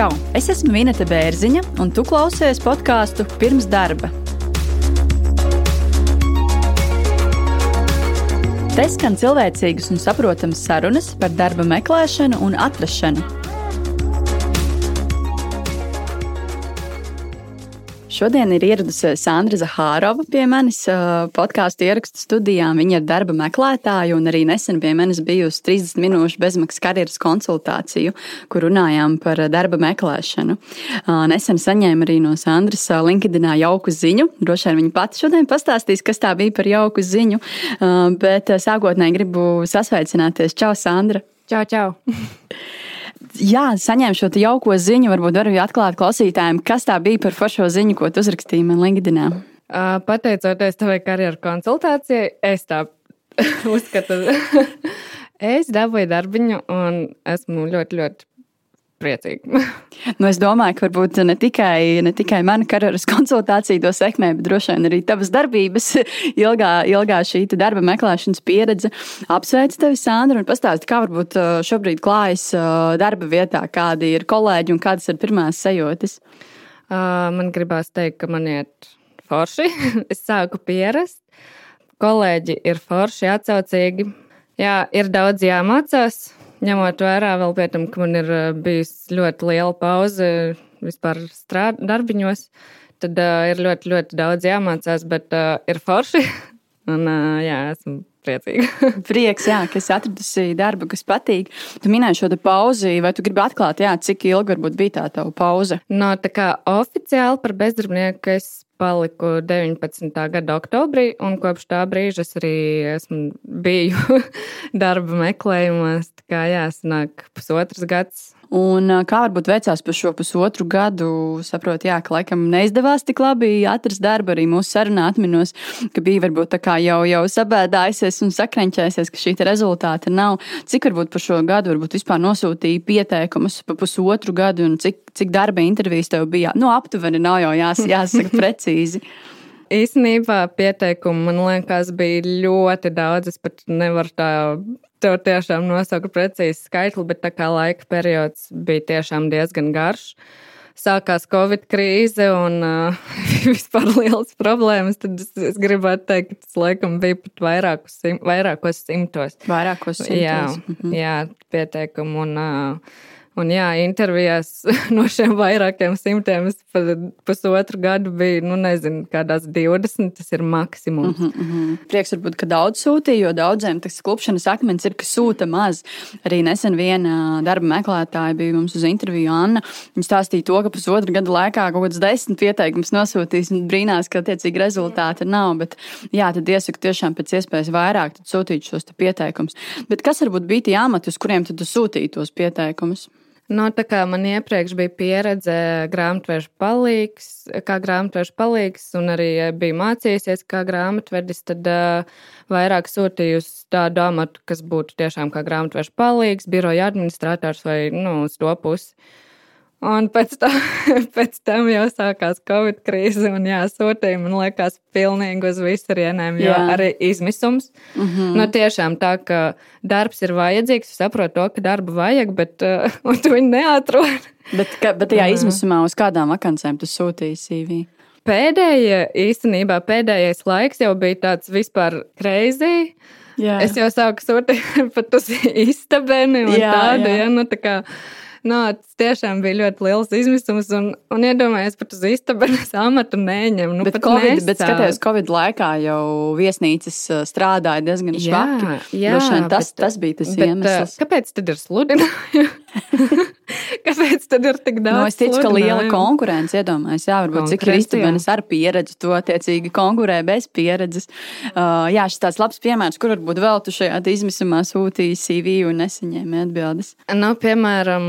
Čau! Es esmu Minēta Bērziņa, un tu klausies podkāstu pirms darba. Te skan cilvēcīgas un saprotamas sarunas par darba meklēšanu un atrašanu Šodien ir ieradusies Sandra Zahārova pie manis podkāstu ierakstu studijā. Viņa ir darba meklētāja un arī nesen pie manis bijusi 30 minūšu bezmaksas karjeras konsultāciju, kur runājām par darba meklēšanu. Nesen saņēmu arī no Sandras LinkedInā jauku ziņu. Droši vien viņa pati šodien pastāstīs, kas tā bija par jauku ziņu, bet sākotnēji gribu sasveicināties. Čau, Sandra! Čau, čau! jā, saņēmu šo jauko ziņu. Varbūt varu atklāt klausītājiem, kas tā bija par foršo ziņu, ko tu uzrakstīji man LinkedIn. Pateicoties tavai karjeras konsultācijai, es tā uzskatu. es dabūju darbiņu un esmu ļoti, ļoti priecīgi. nu, es domāju, ka varbūt ne tikai, ne tikai mana karjeras konsultācija to sekmē, bet droši vien arī tavas darbības, ilgā, ilgā šī darba meklēšanas pieredze. Apsveicu tevi, Sandra, un pastāsti, kā varbūt uh, šobrīd klājas uh, darba vietā, kādi ir kolēģi un kādas ir pirmās sajūtas. Uh, man gribās teikt, ka man iet forši. es sāku pierast. Kolēģi ir forši, atsaucīgi. Jā, ir daudz jāmācās ņemot vērā vēl pie tam, ka man ir eh, bijusi ļoti liela pauze vispār strād, darbiņos, tad uh, ir ļoti, ļoti daudz jāmācās, bet uh, ir forši. Un, uh, jā, esmu priecīga. Prieks, jā, ka esi atradusi darbu, kas patīk. Tu minēji šo pauzi, vai tu gribi atklāt, jā, cik ilgi varbūt bija tā tava pauze? No, tā kā oficiāli par bezdarbnieku es paliku 19. gada oktobrī, un kopš tā brīža es arī esmu biju darba meklējumos. Tā kā jāsanāk pusotrs gads Un kā varbūt veicās par šo pusotru gadu? Saprotu, jā, ka laikam neizdevās tik labi atrast darbu. Arī mūsu sarunā atminos, ka bija varbūt tā kā jau, jau sabēdājusies un sakrenķēsies, ka šī rezultāta nav. Cik varbūt par šo gadu varbūt vispār nosūtīja pieteikumus pa pusotru gadu un cik, cik darba intervijas tev bija? Nu, aptuveni nav jau jās, jāsaka precīzi. Īsnībā pieteikumu man liekas, bija ļoti daudz. Es pat nevaru tā tev tiešām nosaukt precīzi skaitli, bet tā kā laika periods bija tiešām diezgan garš. Sākās Covid krīze un uh, vispār liels problēmas. Tad es, es gribētu teikt, ka tas laikam bija pat vairākus, sim, vairākos simtos. Vairākos simtos. Jā, mhm. jā pieteikumu. Un, uh, Un jā, intervijās no šiem vairākiem simtiem es pusotru gadu biju, nu, nezinu, kādās 20. Tas ir maksimums. Mm -hmm. Prieks varbūt, ka daudz sūtīja, jo daudziem tas klupšanas akmens ir, ka sūta maz. Arī nesen viena darba meklētāja bija mums uz interviju Anna. Viņa stāstīja to, ka pusotru gadu laikā kaut kāds desmit pieteikums nosūtīs un brīnās, ka attiecīgi rezultāti nav. Bet, jā, tad iesaku tiešām pēc iespējas vairāk sūtīt šos pieteikumus. Bet kas varbūt bija tie amati, uz kuriem tu sūtīji tos pieteikumus? No, tā kā man iepriekš bija pieredze grāmatveža palīgs, kā grāmatveža palīgs, un arī bija mācījies kā grāmatvedis, tad uh, vairāk sūtīju uz tādu amatu, kas būtu tiešām kā grāmatveža palīgs, biroja administrators vai nu, uz to pusi. Un pēc, tā, pēc tam jau sākās Covid krīze, un jā, sūtījumi man liekas pilnīgi uz visurienēm, jo jā. arī izmisums. Mm -hmm. Nu, tiešām tā, ka darbs ir vajadzīgs, saprotu to, ka darbu vajag, bet uh, tu viņu neatrod. Bet, ka, bet tajā izmisumā uz kādām vakancēm tu sūtīji CV? Pēdējie, īstenībā pēdējais laiks jau bija tāds vispār kreizī. Es jau sāku sūtīt pat uz istabeni un jā, tādu, jā. Ja, nu, tā kā nu, tas tiešām bija ļoti liels izmisums. Un, un iedomājieties, pat uz istabaras amatu neņem. Nu, bet, COVID, nesā. bet skaties, Covid laikā jau viesnīcas strādāja diezgan švaki. Jā, jā tas, bet, tas bija tas bet, iemesls. Kāpēc tad ir sludinājumi? Kāpēc tad ir tik daudz? No, nu, es ticu, ka liela konkurence iedomājas. Jā, varbūt cik Kristiānis ar pieredzi to attiecīgi konkurē bez pieredzes. Uh, jā, šis tāds labs piemērs, kur varbūt vēl tu šajā izmisumā sūtīji CV un nesaņēmi atbildes. Nu, piemēram,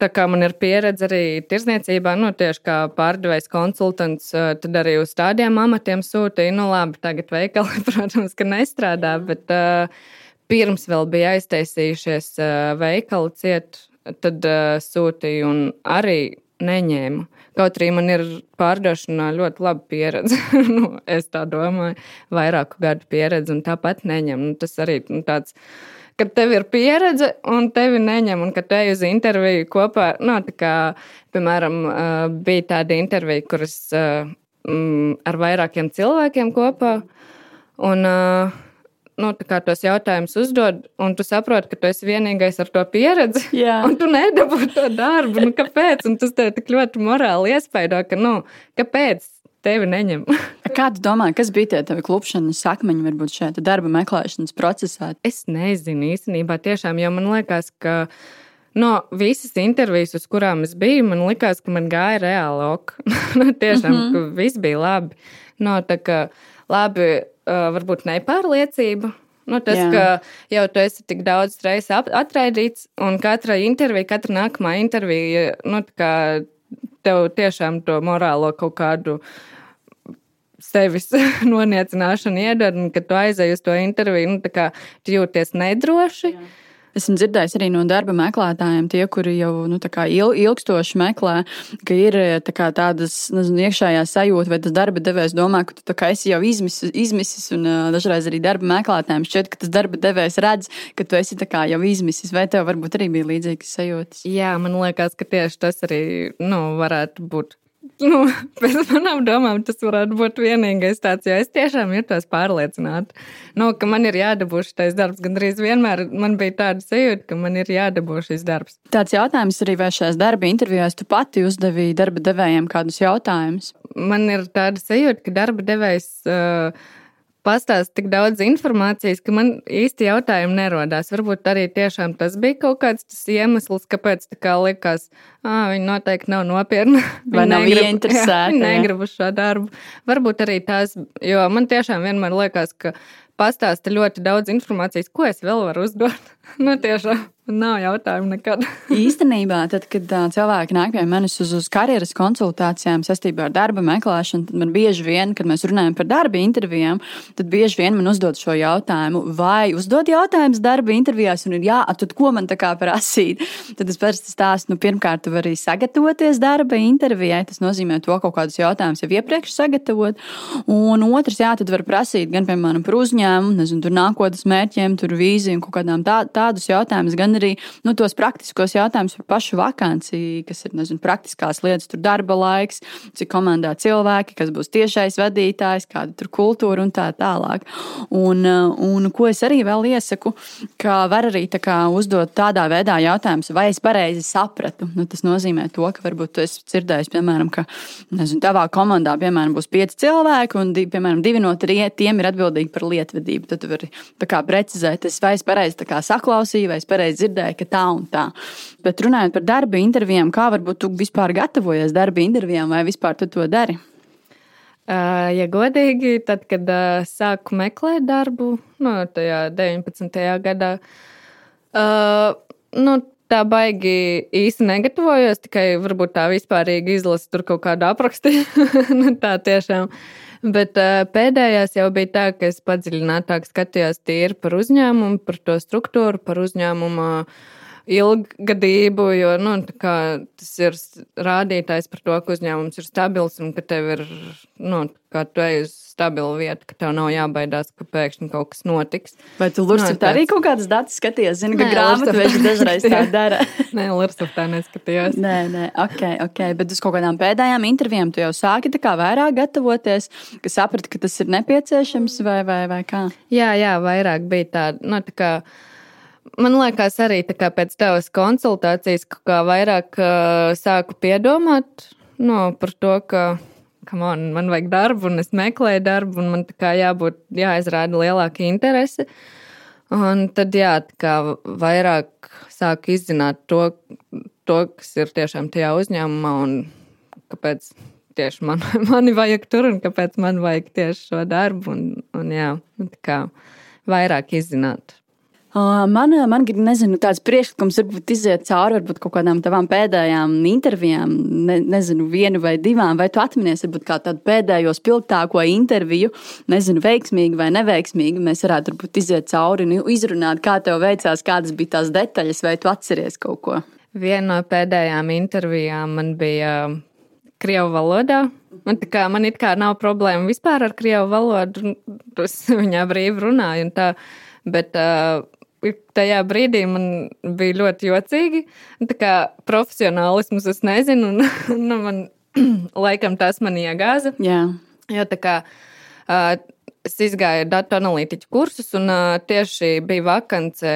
Tā kā man ir pieredze arī tirzniecībā, nu, tieši kā pārdevējs konsultants, tad arī uz tādiem amatiem sūtīja. Nu, labi, tagad veikali, protams, ka nestrādā, bet uh, pirms vēl bija aiztaisījušies uh, veikali ciet, tad uh, sūtīju un arī neņēmu. Kaut arī man ir pārdošanā ļoti laba pieredze. nu, es tā domāju, vairāku gadu pieredze, un tāpat neņemu. Nu, tas arī nu, tāds kad tev ir pieredze un tevi neņem, un kad te uz interviju kopā, no, tā kā, piemēram, bija tāda intervija, kuras mm, ar vairākiem cilvēkiem kopā, un nu, tos jautājumus uzdod, un tu saproti, ka tu esi vienīgais ar to pieredzi, Jā. un tu nedabūji to darbu. Nu, kāpēc? Un tas tev tik ļoti morāli iespaido, ka, nu, kāpēc tevi neņem. Kā tu domā, kas bija tie tavi klupšanas sakmeņi varbūt šajā darba meklēšanas procesā? Es nezinu īstenībā tiešām, jo man liekas, ka no visas intervijas, uz kurām es biju, man liekas, ka man gāja reāli ok. nu, tiešām, mm -hmm. ka viss bija labi. No, tā kā labi, varbūt nepārliecība. Nu, tas, Jā. ka jau tu esi tik daudz reizes atraidīts, un katra intervija, katra nākamā intervija, nu, tev tiešām to morālo kaut kādu sevis noniecināšanu iedod, un kad tu aizej uz to interviju, nu, kā, tu jūties nedroši. Jā. Esmu dzirdējis arī no darba meklētājiem, tie, kuri jau nu, il, ilgstoši meklē, ka ir kā, tādas nezinu, iekšējā sajūta, vai tas darba devējs domā, ka tu esi jau izmisis, izmisis un uh, dažreiz arī darba meklētājiem šķiet, ka tas darba devējs redz, ka tu esi jau izmisis, vai tev varbūt arī bija līdzīgas sajūtas? Jā, man liekas, ka tieši tas arī nu, varētu būt nu, pēc manām domām tas varētu būt vienīgais tāds, jo es tiešām jūtos pārliecināta, nu, ka man ir jādabū šis darbs. Gan arī vienmēr man bija tāda sajūta, ka man ir jādabū šis darbs. Tāds jautājums arī vai šajās darba intervijās tu pati uzdevi darba devējiem kādus jautājumus? Man ir tāda sajūta, ka darba devējs. Uh, pastāst tik daudz informācijas, ka man īsti jautājumi nerodās. Varbūt arī tiešām tas bija kaut kāds tas iemesls, kāpēc tā kā likās, ah, viņi noteikti nav nopietni. Vai nav ieinteresēti? Viņi negrib uz šo darbu. Varbūt arī tās, jo man tiešām vienmēr liekas, ka pastāsta ļoti daudz informācijas, ko es vēl varu uzdot. Nu, tiešām. Nav jautājumu nekad. Īstenībā, tad, kad cilvēki nāk pie manis uz, uz karjeras konsultācijām saistībā ar darba meklēšanu, tad man bieži vien, kad mēs runājam par darba intervijām, tad bieži vien man uzdod šo jautājumu, vai uzdod jautājumus darba intervijās, un ir jā, tad ko man tā kā prasīt? Tad es parasti stāstu, nu, pirmkārt, tu vari sagatavoties darba intervijai, tas nozīmē to kaut kādus jautājumus jau iepriekš sagatavot, un otrs, jā, tad var prasīt gan, piemēram, par uzņēmumu, nezinu, tur nākotnes mērķiem, tur vīziju un kaut kādām tā, tādus jautājumus, gan arī nu, tos praktiskos jautājumus par pašu vakanci, kas ir nezinu, praktiskās lietas, tur darba laiks, cik komandā cilvēki, kas būs tiešais vadītājs, kāda tur kultūra un tā tālāk. Un, un ko es arī vēl iesaku, ka var arī tā kā, uzdot tādā veidā jautājumus, vai es pareizi sapratu. Nu, tas nozīmē to, ka varbūt tu esi dzirdējis, piemēram, ka nezinu, tavā komandā piemēram, būs pieci cilvēki, un piemēram, divi no tiem ir atbildīgi par lietvedību. Tad tu vari precizēt, es vai es pareizi saklausīju, vai es pareizi dzirdēju, ka tā un tā. Bet runājot par darba intervijām, kā varbūt tu vispār gatavojies darba intervijām vai vispār tu to dari? Uh, ja godīgi, tad, kad uh, sāku meklēt darbu, no nu, tajā 19. gadā, uh, nu, tā baigi īsti negatavojos, tikai varbūt tā vispārīgi izlasu tur kaut kādu aprakstu. nu, tā tiešām. Bet uh, pēdējās jau bija tā, ka es padziļinātāk skatījos tīri par uzņēmumu, par to struktūru, par uzņēmumu ilgadību, jo nu, tas ir rādītājs par to, ka uzņēmums ir stabils un ka tev ir, nu, kā tu ej uz stabilu vietu, ka tev nav jābaidās, ka pēkšņi kaut kas notiks. Vai tu Lursit no, arī kaut kādas datus skaties? Zini, ka grāmatveži dažreiz tā dara. nē, Lursit tā neskatījos. nē, nē, ok, ok, bet uz kaut kādām pēdējām intervijām tu jau sāki tā kā vairāk gatavoties, ka saprati, ka tas ir nepieciešams vai, vai, vai kā? Jā, jā, vairāk bija tāda, nu, tā kā. Man liekas, arī pēc tavas konsultācijas, vairāk uh, sāku piedomāt no, par to, ka on, man vajag darbu, un es meklēju darbu, un man jābūt, jāizrāda lielāka interese. Un tad, jā, vairāk sāku izzināt to, to, kas ir tiešām tajā uzņēmumā, un kāpēc tieši man, mani vajag tur, un kāpēc man vajag tieši šo darbu, un, un jā, vairāk izzināt. Man, man nezinu, tāds priekšlikums, varbūt iziet cauri varbūt kaut kādām tavām pēdējām intervijām, ne, nezinu, vienu vai divām, vai tu atminies varbūt kā tādu pēdējo spilgtāko interviju, nezinu, veiksmīgi vai neveiksmīgi. Mēs varētu varbūt iziet cauri un izrunāt, kā tev veicās, kādas bija tās detaļas, vai tu atceries kaut ko. Viena no pēdējām intervijām man bija Krievu valodā. Man, kā, man it kā nav problēma vispār ar Krievu valodu, es viņā brīvi runāju. Bet uh, tajā brīdī man bija ļoti jocīgi. Tā kā profesionālismus es nezinu, un nu, man laikam tas man iegāza. Jā. Jo tā kā uh, es izgāju datu analītiķu kursus, un uh, tieši bija vakance,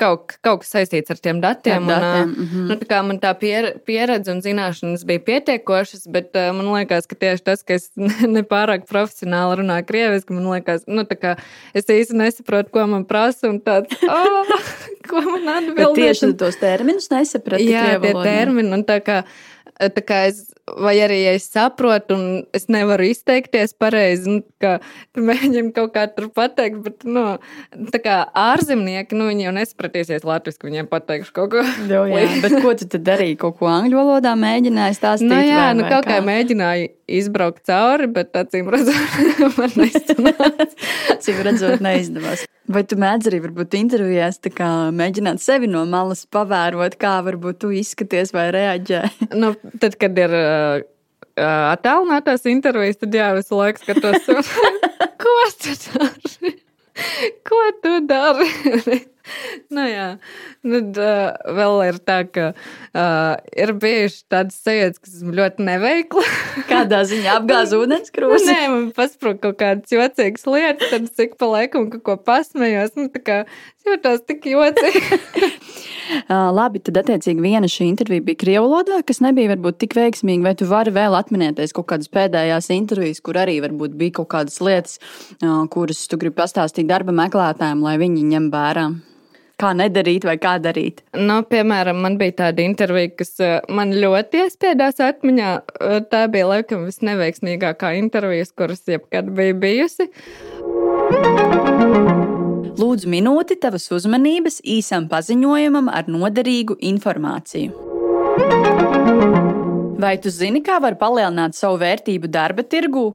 kaut, kaut kas saistīts ar tiem datiem. Ar datiem, un, mm -hmm. nu, tā man tā pier, pieredze un zināšanas bija pietiekošas, bet uh, man liekas, ka tieši tas, ka es nepārāk profesionāli runāju krieviski, man liekas, nu, ka es īsti nesaprotu, ko man prasa un tāds, oh, ko man atbild. Tieši tos terminus nesapratu. Jā, tie termini un tā kā. Tā kā es, vai arī ja es saprotu, un es nevaru izteikties pareizi, nu, ka tu mēģini kaut kā tur pateikt, bet, nu, tā kā ārzemnieki, nu, viņi jau nesapratīsies latviešu, viņiem pateikšu kaut ko. Jo, jā, bet ko tu tad darīji? Kaut ko angļu valodā mēģināji stāstīt? Nu, jā, vai, nu, kaut kā, kā mēģināju izbraukt cauri, bet acīm redzot, man neizdevās. acīm redzot, neizdevās. Vai tu mēdz arī varbūt intervijās mēģināt sevi no malas pavērot, kā varbūt tu izskaties vai reaģē? nu, tad, kad ir uh, attēlinātās intervijas, tad jā, visu laiku skatos, ko tu dari? Ko tu dari? nu, jā, nu, uh, vēl ir tā, ka uh, ir bijuši tādas sajūtas, kas esmu ļoti neveikla. Kādā ziņā apgāz ūdenskrūzi? Nē, man pasprūk kaut kādas jocīgas lietas, tad cik pa laikam kaut ko pasmējos. Nu, tā kā jūtos tik jocīgi. uh, labi, tad attiecīgi viena šī intervija bija krievu valodā, kas nebija varbūt tik veiksmīga. Vai tu vari vēl atminēties kaut kādas pēdējās intervijas, kur arī varbūt bija kaut kādas lietas, uh, kuras tu gribi pastāstīt darba meklētājiem, lai viņi ņem vērā? Kā nedarīt vai kā darīt? Nu, piemēram, man bija tāda intervija, kas eh, man ļoti iespiedās atmiņā. Eh, tā bija laikam visneveiksmīgākā intervija, kuras jebkad bija bijusi. Lūdzu, minūti tavas uzmanības īsam paziņojumam ar noderīgu informāciju. Vai tu zini, kā var palielināt savu vērtību darba tirgū?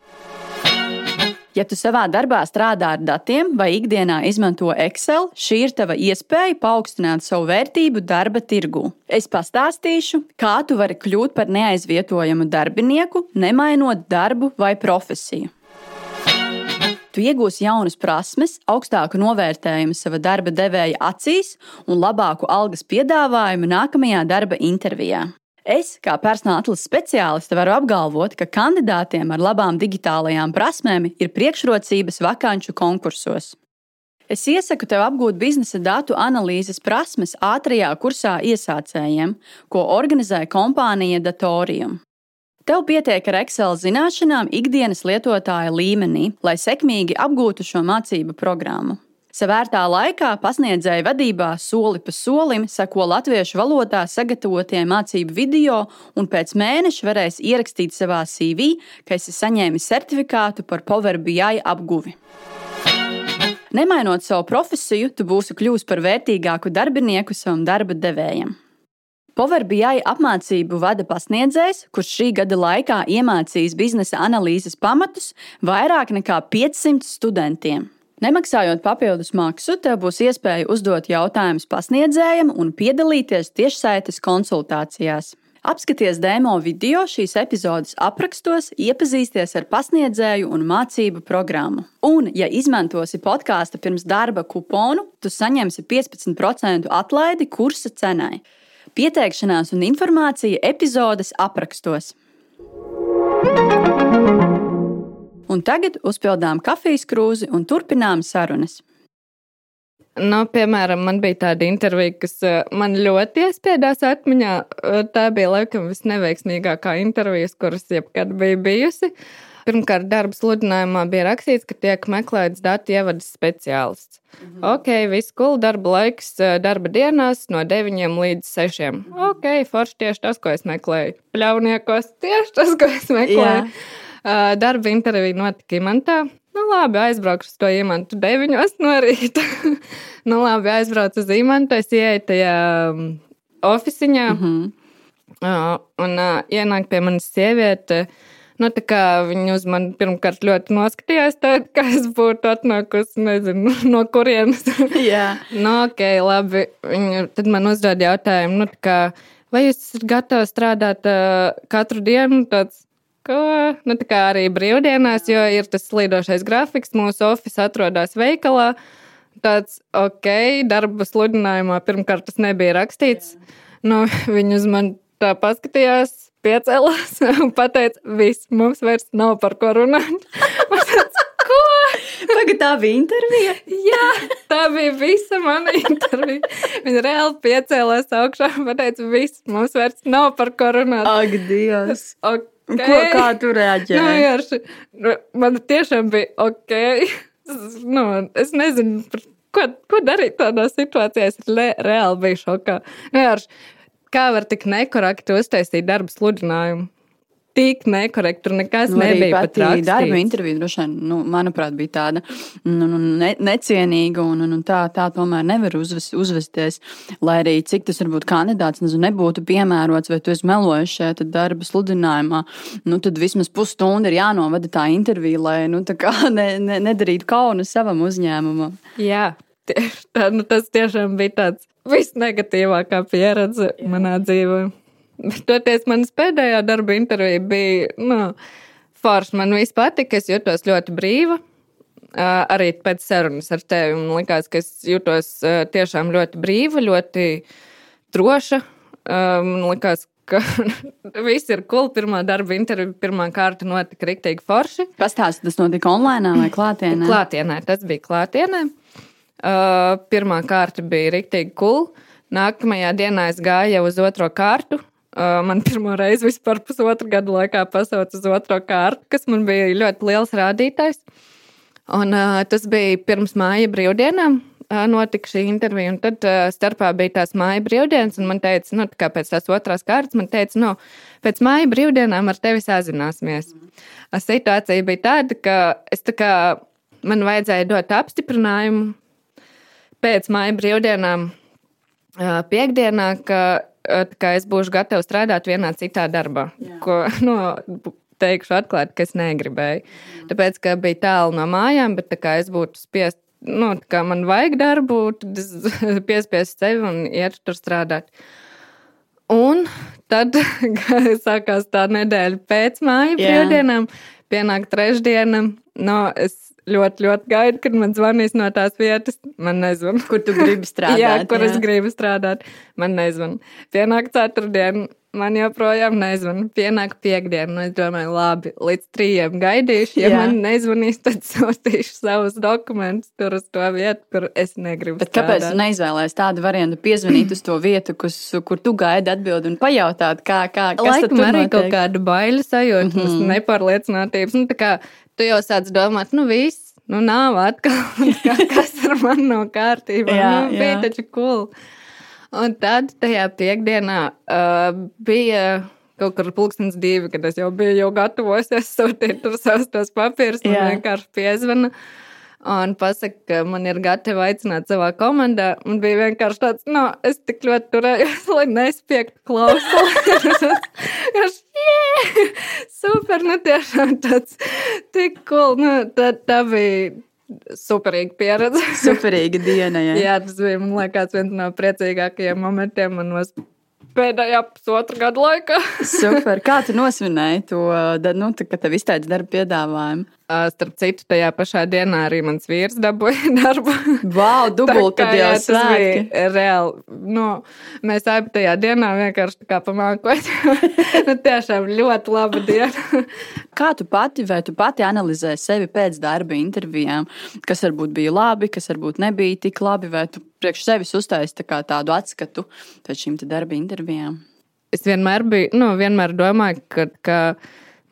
Ja tu savā darbā strādā ar datiem vai ikdienā izmanto Excel, šī ir tava iespēja paaugstināt savu vērtību darba tirgū. Es pastāstīšu, kā tu vari kļūt par neaizvietojamu darbinieku, nemainot darbu vai profesiju. Tu iegūsi jaunas prasmes, augstāku novērtējumu sava darba devēja acīs un labāku algas piedāvājumu nākamajā darba intervijā. Es, kā personāla atlases speciāliste, varu apgalvot, ka kandidātiem ar labām digitālajām prasmēm ir priekšrocības vakanču konkursos. Es iesaku tev apgūt biznesa datu analīzes prasmes ātrajā kursā iesācējiem, ko organizē kompānija Datorium. Tev pietiek ar Excel zināšanām ikdienas lietotāja līmenī, lai sekmīgi apgūtu šo mācību programmu. Savērtā laikā pasniedzēja vadībā soli pa solim seko latviešu valodā sagatavotie mācību video, un pēc mēneša varēs ierakstīt savā CV, ka esi saņēmis certifikātu par Power BI apguvi. Nemainot savu profesiju, tu būsi kļuvis par vērtīgāku darbinieku savam darba devējam. Power BI apmācību vada pasniedzējs, kurš šī gada laikā iemācījis biznesa analīzes pamatus vairāk nekā 500 studentiem. Nemaksājot papildus maksu, tev būs iespēja uzdot jautājumus pasniedzējam un piedalīties tiešsaites konsultācijās. Apskaties demo video šīs epizodes aprakstos, iepazīsties ar pasniedzēju un mācību programmu. Un, ja izmantosi podkāstu pirms darba kuponu, tu saņemsi 15% atlaidi kursa cenai. Pieteikšanās un informācija epizodes aprakstos. Un tagad uzpildām kafijas krūzi un turpinām sarunas. Nu, piemēram, man bija tāda intervija, kas eh, man ļoti iespiedās atmiņā. Eh, tā bija laikam visneveiksmīgākā intervija, kuras jebkad bija bijusi. Pirmkārt, darba sludinājumā bija rakstīts, ka tiek meklēts datu ievadas speciālists. Mhm. Ok, viss cool, darba laiks, eh, darba dienās no 9 līdz 6. Ok, forši tieši tas, ko es meklēju. Pļauniekos tieši tas, ko es meklēju. Jā. Darba intervija notika imantā. Nu, labi, aizbraukšu uz to imantu 9 no rīta. nu, labi, aizbraucu uz imantu, es ieeju tajā oficiņā. Mm -hmm. uh, un uh, ienāk pie manis sieviete. Nu, viņa uz mani pirmkārt ļoti noskatījās, tā, kā es būtu atnākusi nezinu, no kurienes. Jā, nu, ok, labi. Viņa tad man uzdod jautājumu, nu, kā, vai jūs esat gatavi strādāt uh, katru dienu? Tāds, Ko? Nu, tā kā arī brīvdienās, jo ir tas slīdošais grafiks, mūsu oficiāls atrodas veikalā. Tāds, ok, darba sludinājumā pirmkārt tas nebija rakstīts. Nu, viņi uz mani tā paskatījās, piecēlās un pateica, viss, mums vairs nav par ko runāt. ko? Tagad tā bija intervija. Jā, tā bija visa mana intervija. Viņa reāli piecēlās augšā un teica, viss, mums vairs nav par ko runāt. Ak, Dievs! Okay. Ko, kā tu reaģēji? Nu, vienkārši, nu, man tiešām bija ok. Nu, es nezinu, ko, ko darīt tādā situācijā. Es le, reāli biju šokā. Vienkārši, kā var tik nekorekti uztaisīt darba sludinājumu? Tik nekorekti. Tur nekas nu, nebija pat rakstīts. Darba intervija droši vien, nu, manuprāt, bija tāda nu, nu, ne, necienīga un, un, un tā, tā tomēr nevar uzves, uzvesties. Lai arī cik tas varbūt kandidāts nezinu, nebūtu piemērots vai tu esi melojis šajā darba sludinājumā, nu, tad vismaz pusstundu ir jānovada tā intervija, lai nu, ne, ne, nedarītu kaunu savam uzņēmumam. Jā, tā, nu, tas tiešām bija tāds visnegatīvākā pieredze Jā. manā dzīvēm. Toties manas pēdējā darba intervija bija nu, forša. Man viss patika, es jutos ļoti brīva. Arī pēc sarunas ar tevi man likās, ka es jutos tiešām ļoti brīva, ļoti droša. Man likās, ka viss ir cool. Pirmā darba intervija, pirmā kārta notika rīktīgi forši. Pastāstiet, tas notika online vai klātienē? Klātienē, tas bija klātienē. Pirmā kārta bija rīktīgi cool. Nākamajā dienā es gāju uz otro kārtu. Man pirmo reizi vispār pusotru gadu laikā pasauca uz otro kārtu, kas man bija ļoti liels rādītājs. Un, uh, tas bija pirms māja brīvdienām. Notika šī intervija, un tad uh, starpā bija tās māja brīvdienas, un man teica, nu, tā pēc tās otrās kārtas, man teica, nu, pēc māja brīvdienām ar tevi sazināsimies. Mm. Situācija bija tāda, ka es tā kā man vajadzēja dot apstiprinājumu pēc māja brīvdienām piekdienā, ka ka es būšu gatava strādāt vienā citā darbā. Jā. Ko, nu, teikšu atklāti, ka es negribēju. Mm. Tāpēc, ka bija tālu no mājām, bet es būtu spiests, nu, kā man vajag darbu, tad es piespiestu sevi un iet tur strādāt. Un tad sākās tā nedēļa pēc māju brīvdienām, pienāk trešdiena. No, es ļoti, ļoti gaidu, kad man zvanīs no tās vietas. Man nezvan. Kur tu gribi strādāt? jā, kur jā. es gribu strādāt. Man nezvan. Pienāk ceturtdiena. Man joprojām nezvan. Pienāk piekdiena. Nu, es domāju, labi, līdz trījiem gaidīšu. Ja jā. man nezvanīs, tad sūtīšu savus dokumentus tur uz to vietu, kur es negribu. Bet strādāt. kāpēc tu neizvēlējies tādu variantu, piezvanīt uz to vietu, kus, kur tu gaidi atbildi un pajautāt, kā, kā kas Laikam arī notiek? kaut kāda bailes sajūta, mm -hmm. nepārliecinātības. Nu, kā, tu jau sāc domāt, nu viss, nu nav atkal, kas ar mani nav kārtībā. jā, nu, bija jā. taču cool. Un tad tajā piekdienā uh, bija kaut kur pulkstenis divi, kad es jau biju jau gatavosies sūtīt tur savus tos papīrus un vienkārši piezvanu. Un pasaka, ka man ir gatava aicināt savā komandā. Un bija vienkārši tāds, no, es tik ļoti turējos, lai nespiegtu klausuli. Viņš, yeah! super, nu tiešām tāds, tik cool. Nu, tā, tā bija superīga pieredze. Superīga diena, jā. jā, tas bija, liekas, viens no priecīgākajiem momentiem manos pēdējā pusotra gada laikā. Super. Kā tu nosvinēji to, nu, kad tev izteica darba piedāvājumu? Starp citu, tajā pašā dienā arī mans vīrs dabūja darbu. Wow, dubult, tad jau svētki. Reāli, nu, mēs abi tajā dienā vienkārši tā kā pamākot. nu, tiešām ļoti laba diena. kā tu pati, vai tu pati analizē sevi pēc darba intervijām? Kas varbūt bija labi, kas varbūt nebija tik labi, vai tu priekš sevis uztaisi tā tādu atskatu pēc šīm darba intervijām? Es vienmēr biju, nu, vienmēr domāju, ka, ka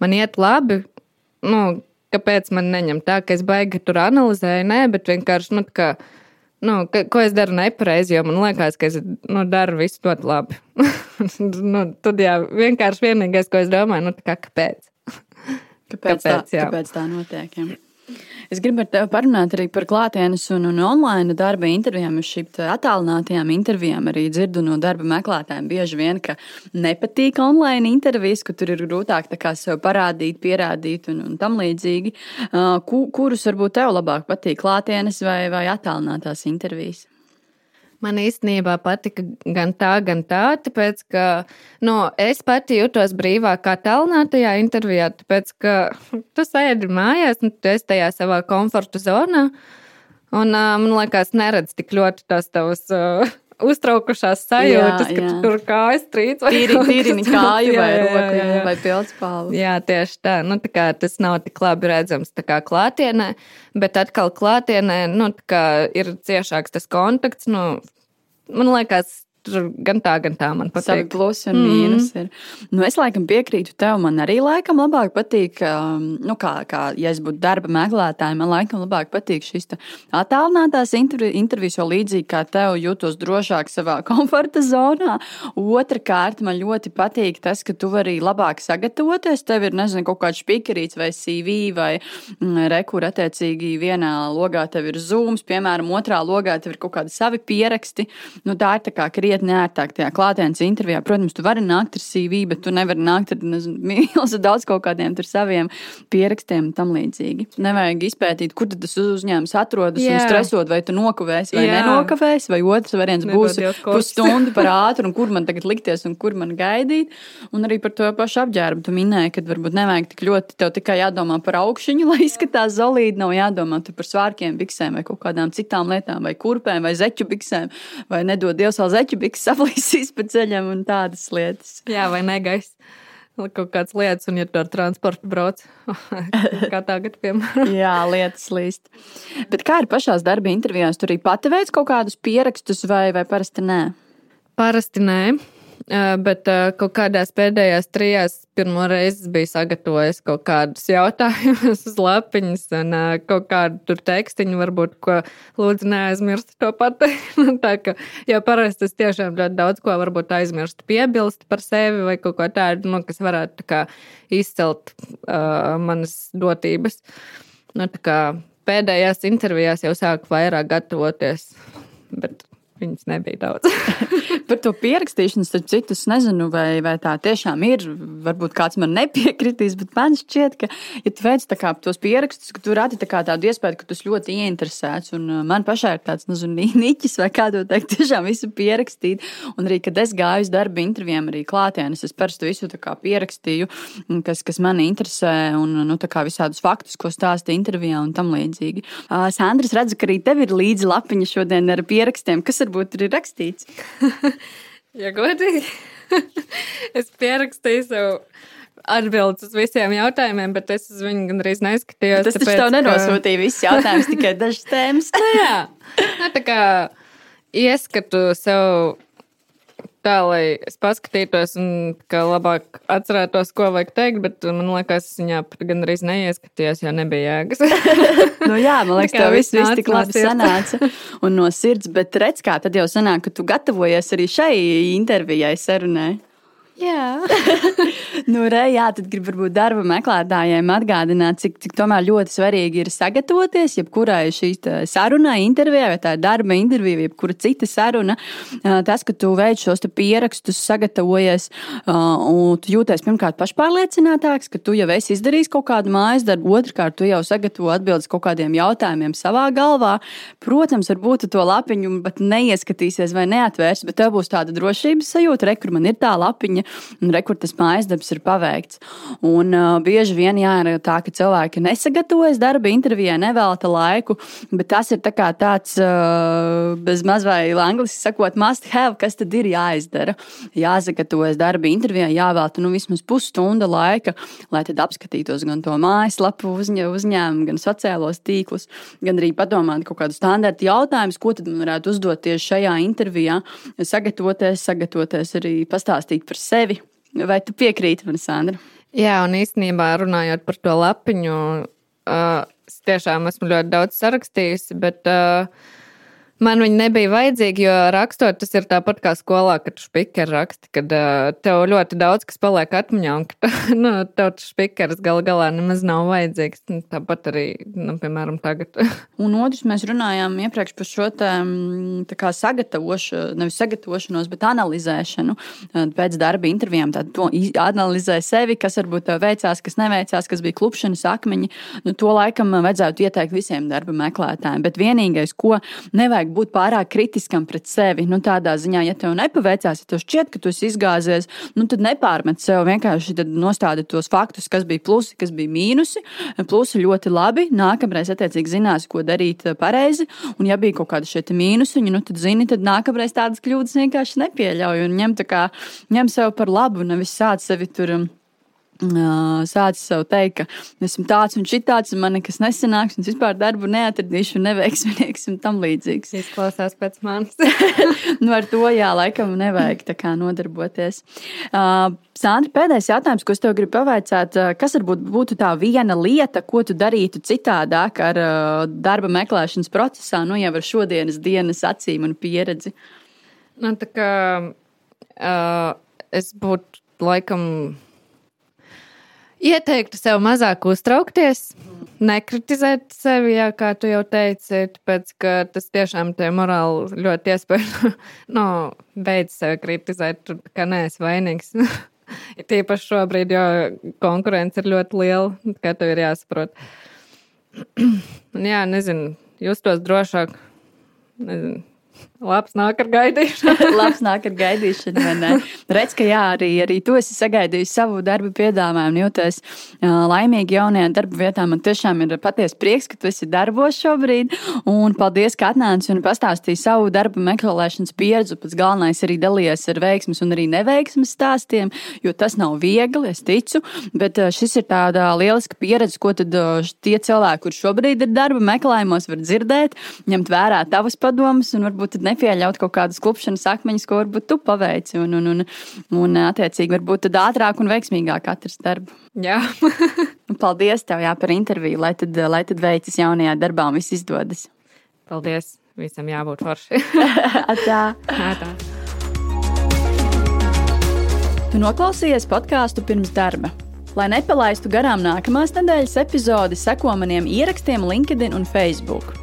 man iet labi. Nu, kāpēc man neņem tā, ka es baigi tur analizēju, nē, bet vienkārši, nu, kā, nu, ka, ko es daru nepareizi, jo man liekas, ka es nu, daru visu ļoti labi. nu, tad jā, vienkārši vienīgais, ko es domāju, nu, kā, kāpēc? Kāpēc, kāpēc, tā, jā. kāpēc tā notiek? Jā. Es gribu ar tevi parunāt arī par klātienes un, un online darba intervijām. Es šīm attālinātajām intervijām arī dzirdu no darba meklētājiem bieži vien, ka nepatīk online intervijas, ka tur ir grūtāk sev parādīt, pierādīt un, un tam līdzīgi. Kurus varbūt tev labāk patīk klātienes vai, vai attālinātās intervijas? Man īstenībā patika gan tā, gan tā, tāpēc, ka nu, es pati jutos brīvāk kā tālinātajā intervijā, tāpēc, ka tu sēdi mājās, un tu esi tajā savā komforta zonā. Un uh, man liekas, neredz tik ļoti tās tavas. Uh, uztraukušās sajūtas, jā, jā. ka tur kājas trīc vai tīri, tīri kāju vai roku jā, jā. vai pildspālu. Jā, tieši tā. Nu, tā kā tas nav tik labi redzams tā kā klātienē, bet atkal klātienē, nu, tā kā ir ciešāks tas kontakts, nu, man liekas, tur gan tā, gan tā man patīk. Savi plusi un mīnus mm. ir. Nu, es laikam piekrītu tev. Man arī laikam labāk patīk, um, nu, kā, kā ja es būtu darba meklētāja, man laikam labāk patīk šis attālinātās intervi intervijas, jo līdzīgi kā tev jūtos drošāk savā komforta zonā. Otrakārt, man ļoti patīk tas, ka tu vari labāk sagatavoties. Tev ir, nezinu, kaut kāds spikerīts vai CV vai mm, rekur attiecīgi vienā logā tev ir zooms, piemēram, otrā logā tev ir kaut kādi savi pieraksti. Nu, tā ir tā kā krietni krietni ērtāk tajā klātienes intervijā. Protams, tu vari nākt ar CV, bet tu nevari nākt ar milzu daudz kaut kādiem saviem pierakstiem un tam līdzīgi. Nevajag izpētīt, kur tas uzņēmums atrodas Jā. un stresot, vai tu nokavēsi vai Jā. nenokavēsi, vai otrs variants būs pusstundu par ātru, un kur man tagad likties un kur man gaidīt. Un arī par to pašu apģērbu tu minēji, ka varbūt nevajag tik ļoti, tev tikai jādomā par augšuņu, lai izskatās zolīti, nav jādomā par svārkiem, biksēm vai kaut kādām citām lietām, vai kurpēm, vai zeķu biksēm, vai nedod Dievs vēl zeķu biks saplīsīs pa ceļam un tādas lietas. Jā, vai negais. Kaut kādas lietas, un tu ar transportu brauc, kā tagad, piemēram. Jā, lietas līst. Bet kā ir pašās darba intervijās? Tur arī pati veids kaut kādus pierakstus vai, vai parasti nē? Parasti nē. Bet kaut kādās pēdējās trijās pirmo reizi biju sagatavojis kaut kādus jautājumus uz lapiņas un kaut kādu tur tekstiņu, varbūt, ko lūdzu neaizmirst to pateikt. tā ka, jo parasti es tiešām ļoti daudz ko varbūt aizmirstu piebilst par sevi vai kaut ko tādu, nu, kas varētu tā kā izcelt uh, manas dotības. Nu, tā kā pēdējās intervijās jau sāku vairāk gatavoties, bet Viņas nebija daudz. Par to pierakstīšanu, starp citu, es nezinu, vai, vai tā tiešām ir. Varbūt kāds man nepiekritīs, bet man šķiet, ka, ja tu veic kā, tos pierakstus, ka tu radi tā tādu iespēju, ka tu ļoti ieinteresēts. Un uh, man pašai ir tāds, nezinu, niķis vai kā to teikt, tiešām visu pierakstīt. Un arī, kad es gāju uz darba intervijām, arī klātienes, es parasti visu pierakstīju, kas, kas mani interesē, un nu, visādus faktus, ko stāsta intervijā un tam līdzīgi. Uh, Sandrs, redzu, ka arī tev ir līdzi lapiņa šodien ar pierakstiem. Kas varbūt ir rakstīts? ja godīgi, es pierakstīju sev atbildes uz visiem jautājumiem, bet es uz viņu gandrīz neskatījos. Tas taču tev nenosūtīja ka... visus jautājumus, tikai dažas tēmas. nu, jā, nu, tā kā ieskatu sev tā, lai es paskatītos un ka labāk atcerētos, ko vajag teikt, bet man liekas, viņā pat gandrīz neieskatījos, jo nebija jēgas. nu, jā, man liekas, tev viss, viss tik labi sanāca un no sirds, bet redz, kā tad jau sanāk, ka tu gatavojies arī šai intervijai sarunai. Jā, nu, re, jā tad gribu varbūt darba meklētājiem atgādināt, cik, cik ļoti svarīgi ir sagatavoties jebkurai šīs sarunai, intervijai, vai tā ir darba intervija, jebkura cita saruna. Tas, ka tu veic šos pierakstus, sagatavojies un tu jūties pirmkārt pašpārliecinātāks, ka tu jau esi izdarījis kaut kādu mājas darbu, otrkārt tu jau sagatavo atbildes kaut kādiem jautājumiem savā galvā. Protams, varbūt to lapiņu neieskatīsies vai neatvērs, bet tev būs tāda drošības sajūta, re, kur man ir tā lapiņa un rekurtas mājas darbs ir paveikts. Un uh, bieži vien jā, ir tā, ka cilvēki nesagatavojas darba intervijai, nevelta laiku, bet tas ir tā tāds uh, bez maz vai angliski sakot, must have, kas tad ir jāizdara. Jāsagatavojas darba intervijai, jāvelta nu, vismaz pusstunda laika, lai tad apskatītos gan to mājaslapu uzņē, uzņēmumu, gan sociālos tīklus, gan arī padomāt kaut kādu standarta jautājumu, ko tad man varētu uzdot tieši šajā intervijā, sagatavoties, sagatavoties arī pastāstīt par sevi sevi. Vai tu piekrīti man, Sandra? Jā, un īstenībā runājot par to lapiņu, uh, es tiešām esmu ļoti daudz sarakstījusi, bet uh, Man viņa nebija vajadzīga, jo rakstot, tas ir tāpat kā skolā, kad spīkeri raksta, kad uh, tev ļoti daudz kas paliek atmiņā, un ka nu, tev tas spīkeris gal galā nemaz nav vajadzīgs. Nu, tāpat arī, nu, piemēram, tagad. un otrs, mēs runājām iepriekš par šo tā, tā kā sagatavošanu, nevis sagatavošanos, bet analizēšanu pēc darba intervijām. Tad to analizē sevi, kas varbūt tev veicās, kas neveicās, kas bija klupšanas akmeņi. Nu, to laikam vajadzētu ieteikt visiem darba meklētājiem. Bet vienīgais, ko nevajag nevajag būt pārāk kritiskam pret sevi. Nu, tādā ziņā, ja tev nepaveicās, ja tev šķiet, ka tu esi izgāzies, nu, tad nepārmet sev vienkārši nostādi tos faktus, kas bija plusi, kas bija mīnusi. Plusi ļoti labi. Nākamreiz, attiecīgi, zināsi, ko darīt eh, pareizi. Un, ja bija kaut kāda šie mīnusiņi, nu, tad zini, tad nākamreiz tādas kļūdas vienkārši nepieļauj un ņem, kā, ņem sev par labu, nevis sāc sevi tur um, sācis sev teikt, ka esmu tāds un šitāds, un man nekas nesanāks, un es vispār darbu neatradīšu, un neveiksminieks un tam līdzīgs. Izklausās pēc manis. nu, ar to jā, laikam nevajag tā kā nodarboties. Uh, Sandra, pēdējais jautājums, ko es tev gribu pavaicāt, kas varbūt būtu tā viena lieta, ko tu darītu citādāk ar uh, darba meklēšanas procesā, nu jau ar šodienas dienas acīm un pieredzi? Nu, tā kā uh, es būtu laikam Ieteiktu sev mazāk uztraukties, nekritizēt sevi, jā, kā tu jau teici, tāpēc, ka tas tiešām te morāli ļoti iespēja, no, beidz sevi kritizēt, tu kā neesi vainīgs. Tīpaši šobrīd, jo konkurence ir ļoti liela, kā tev ir jāsaprot. Jā, nezinu, justos drošāk, nezinu, Labs nāk ar gaidīšanu. Labs nāk ar gaidīšanu. Redz, ka jā, arī, arī tu esi sagaidījis savu darbu piedāvājumu, jūties laimīgi jaunajā darba vietā. Man tiešām ir patiesi prieks, ka tu esi darbos šobrīd. Un paldies, ka atnāci un pastāstīji savu darba meklēšanas pieredzi. Pats galvenais arī dalījies ar veiksmes un arī neveiksmes stāstiem, jo tas nav viegli, es ticu. Bet šis ir tāda lieliska pieredze, ko tad tie cilvēki, kur šobrīd ir darba meklējumos, var dzirdēt, ņemt vērā tavas padomas un varbūt tad nepieļaut kaut kādas klupšanas akmeņus, ko varbūt tu paveici. Un, un, un, un attiecīgi, varbūt tad ātrāk un veiksmīgāk atrast darbu. Jā. Paldies tev jā, par interviju, lai tad, lai tad veicas jaunajā darbā un viss izdodas. Paldies! Visam jābūt forši. Atā. Atā. Tu noklausījies podkāstu pirms darba. Lai nepalaistu garām nākamās nedēļas epizodi, seko maniem ierakstiem LinkedIn un Facebook.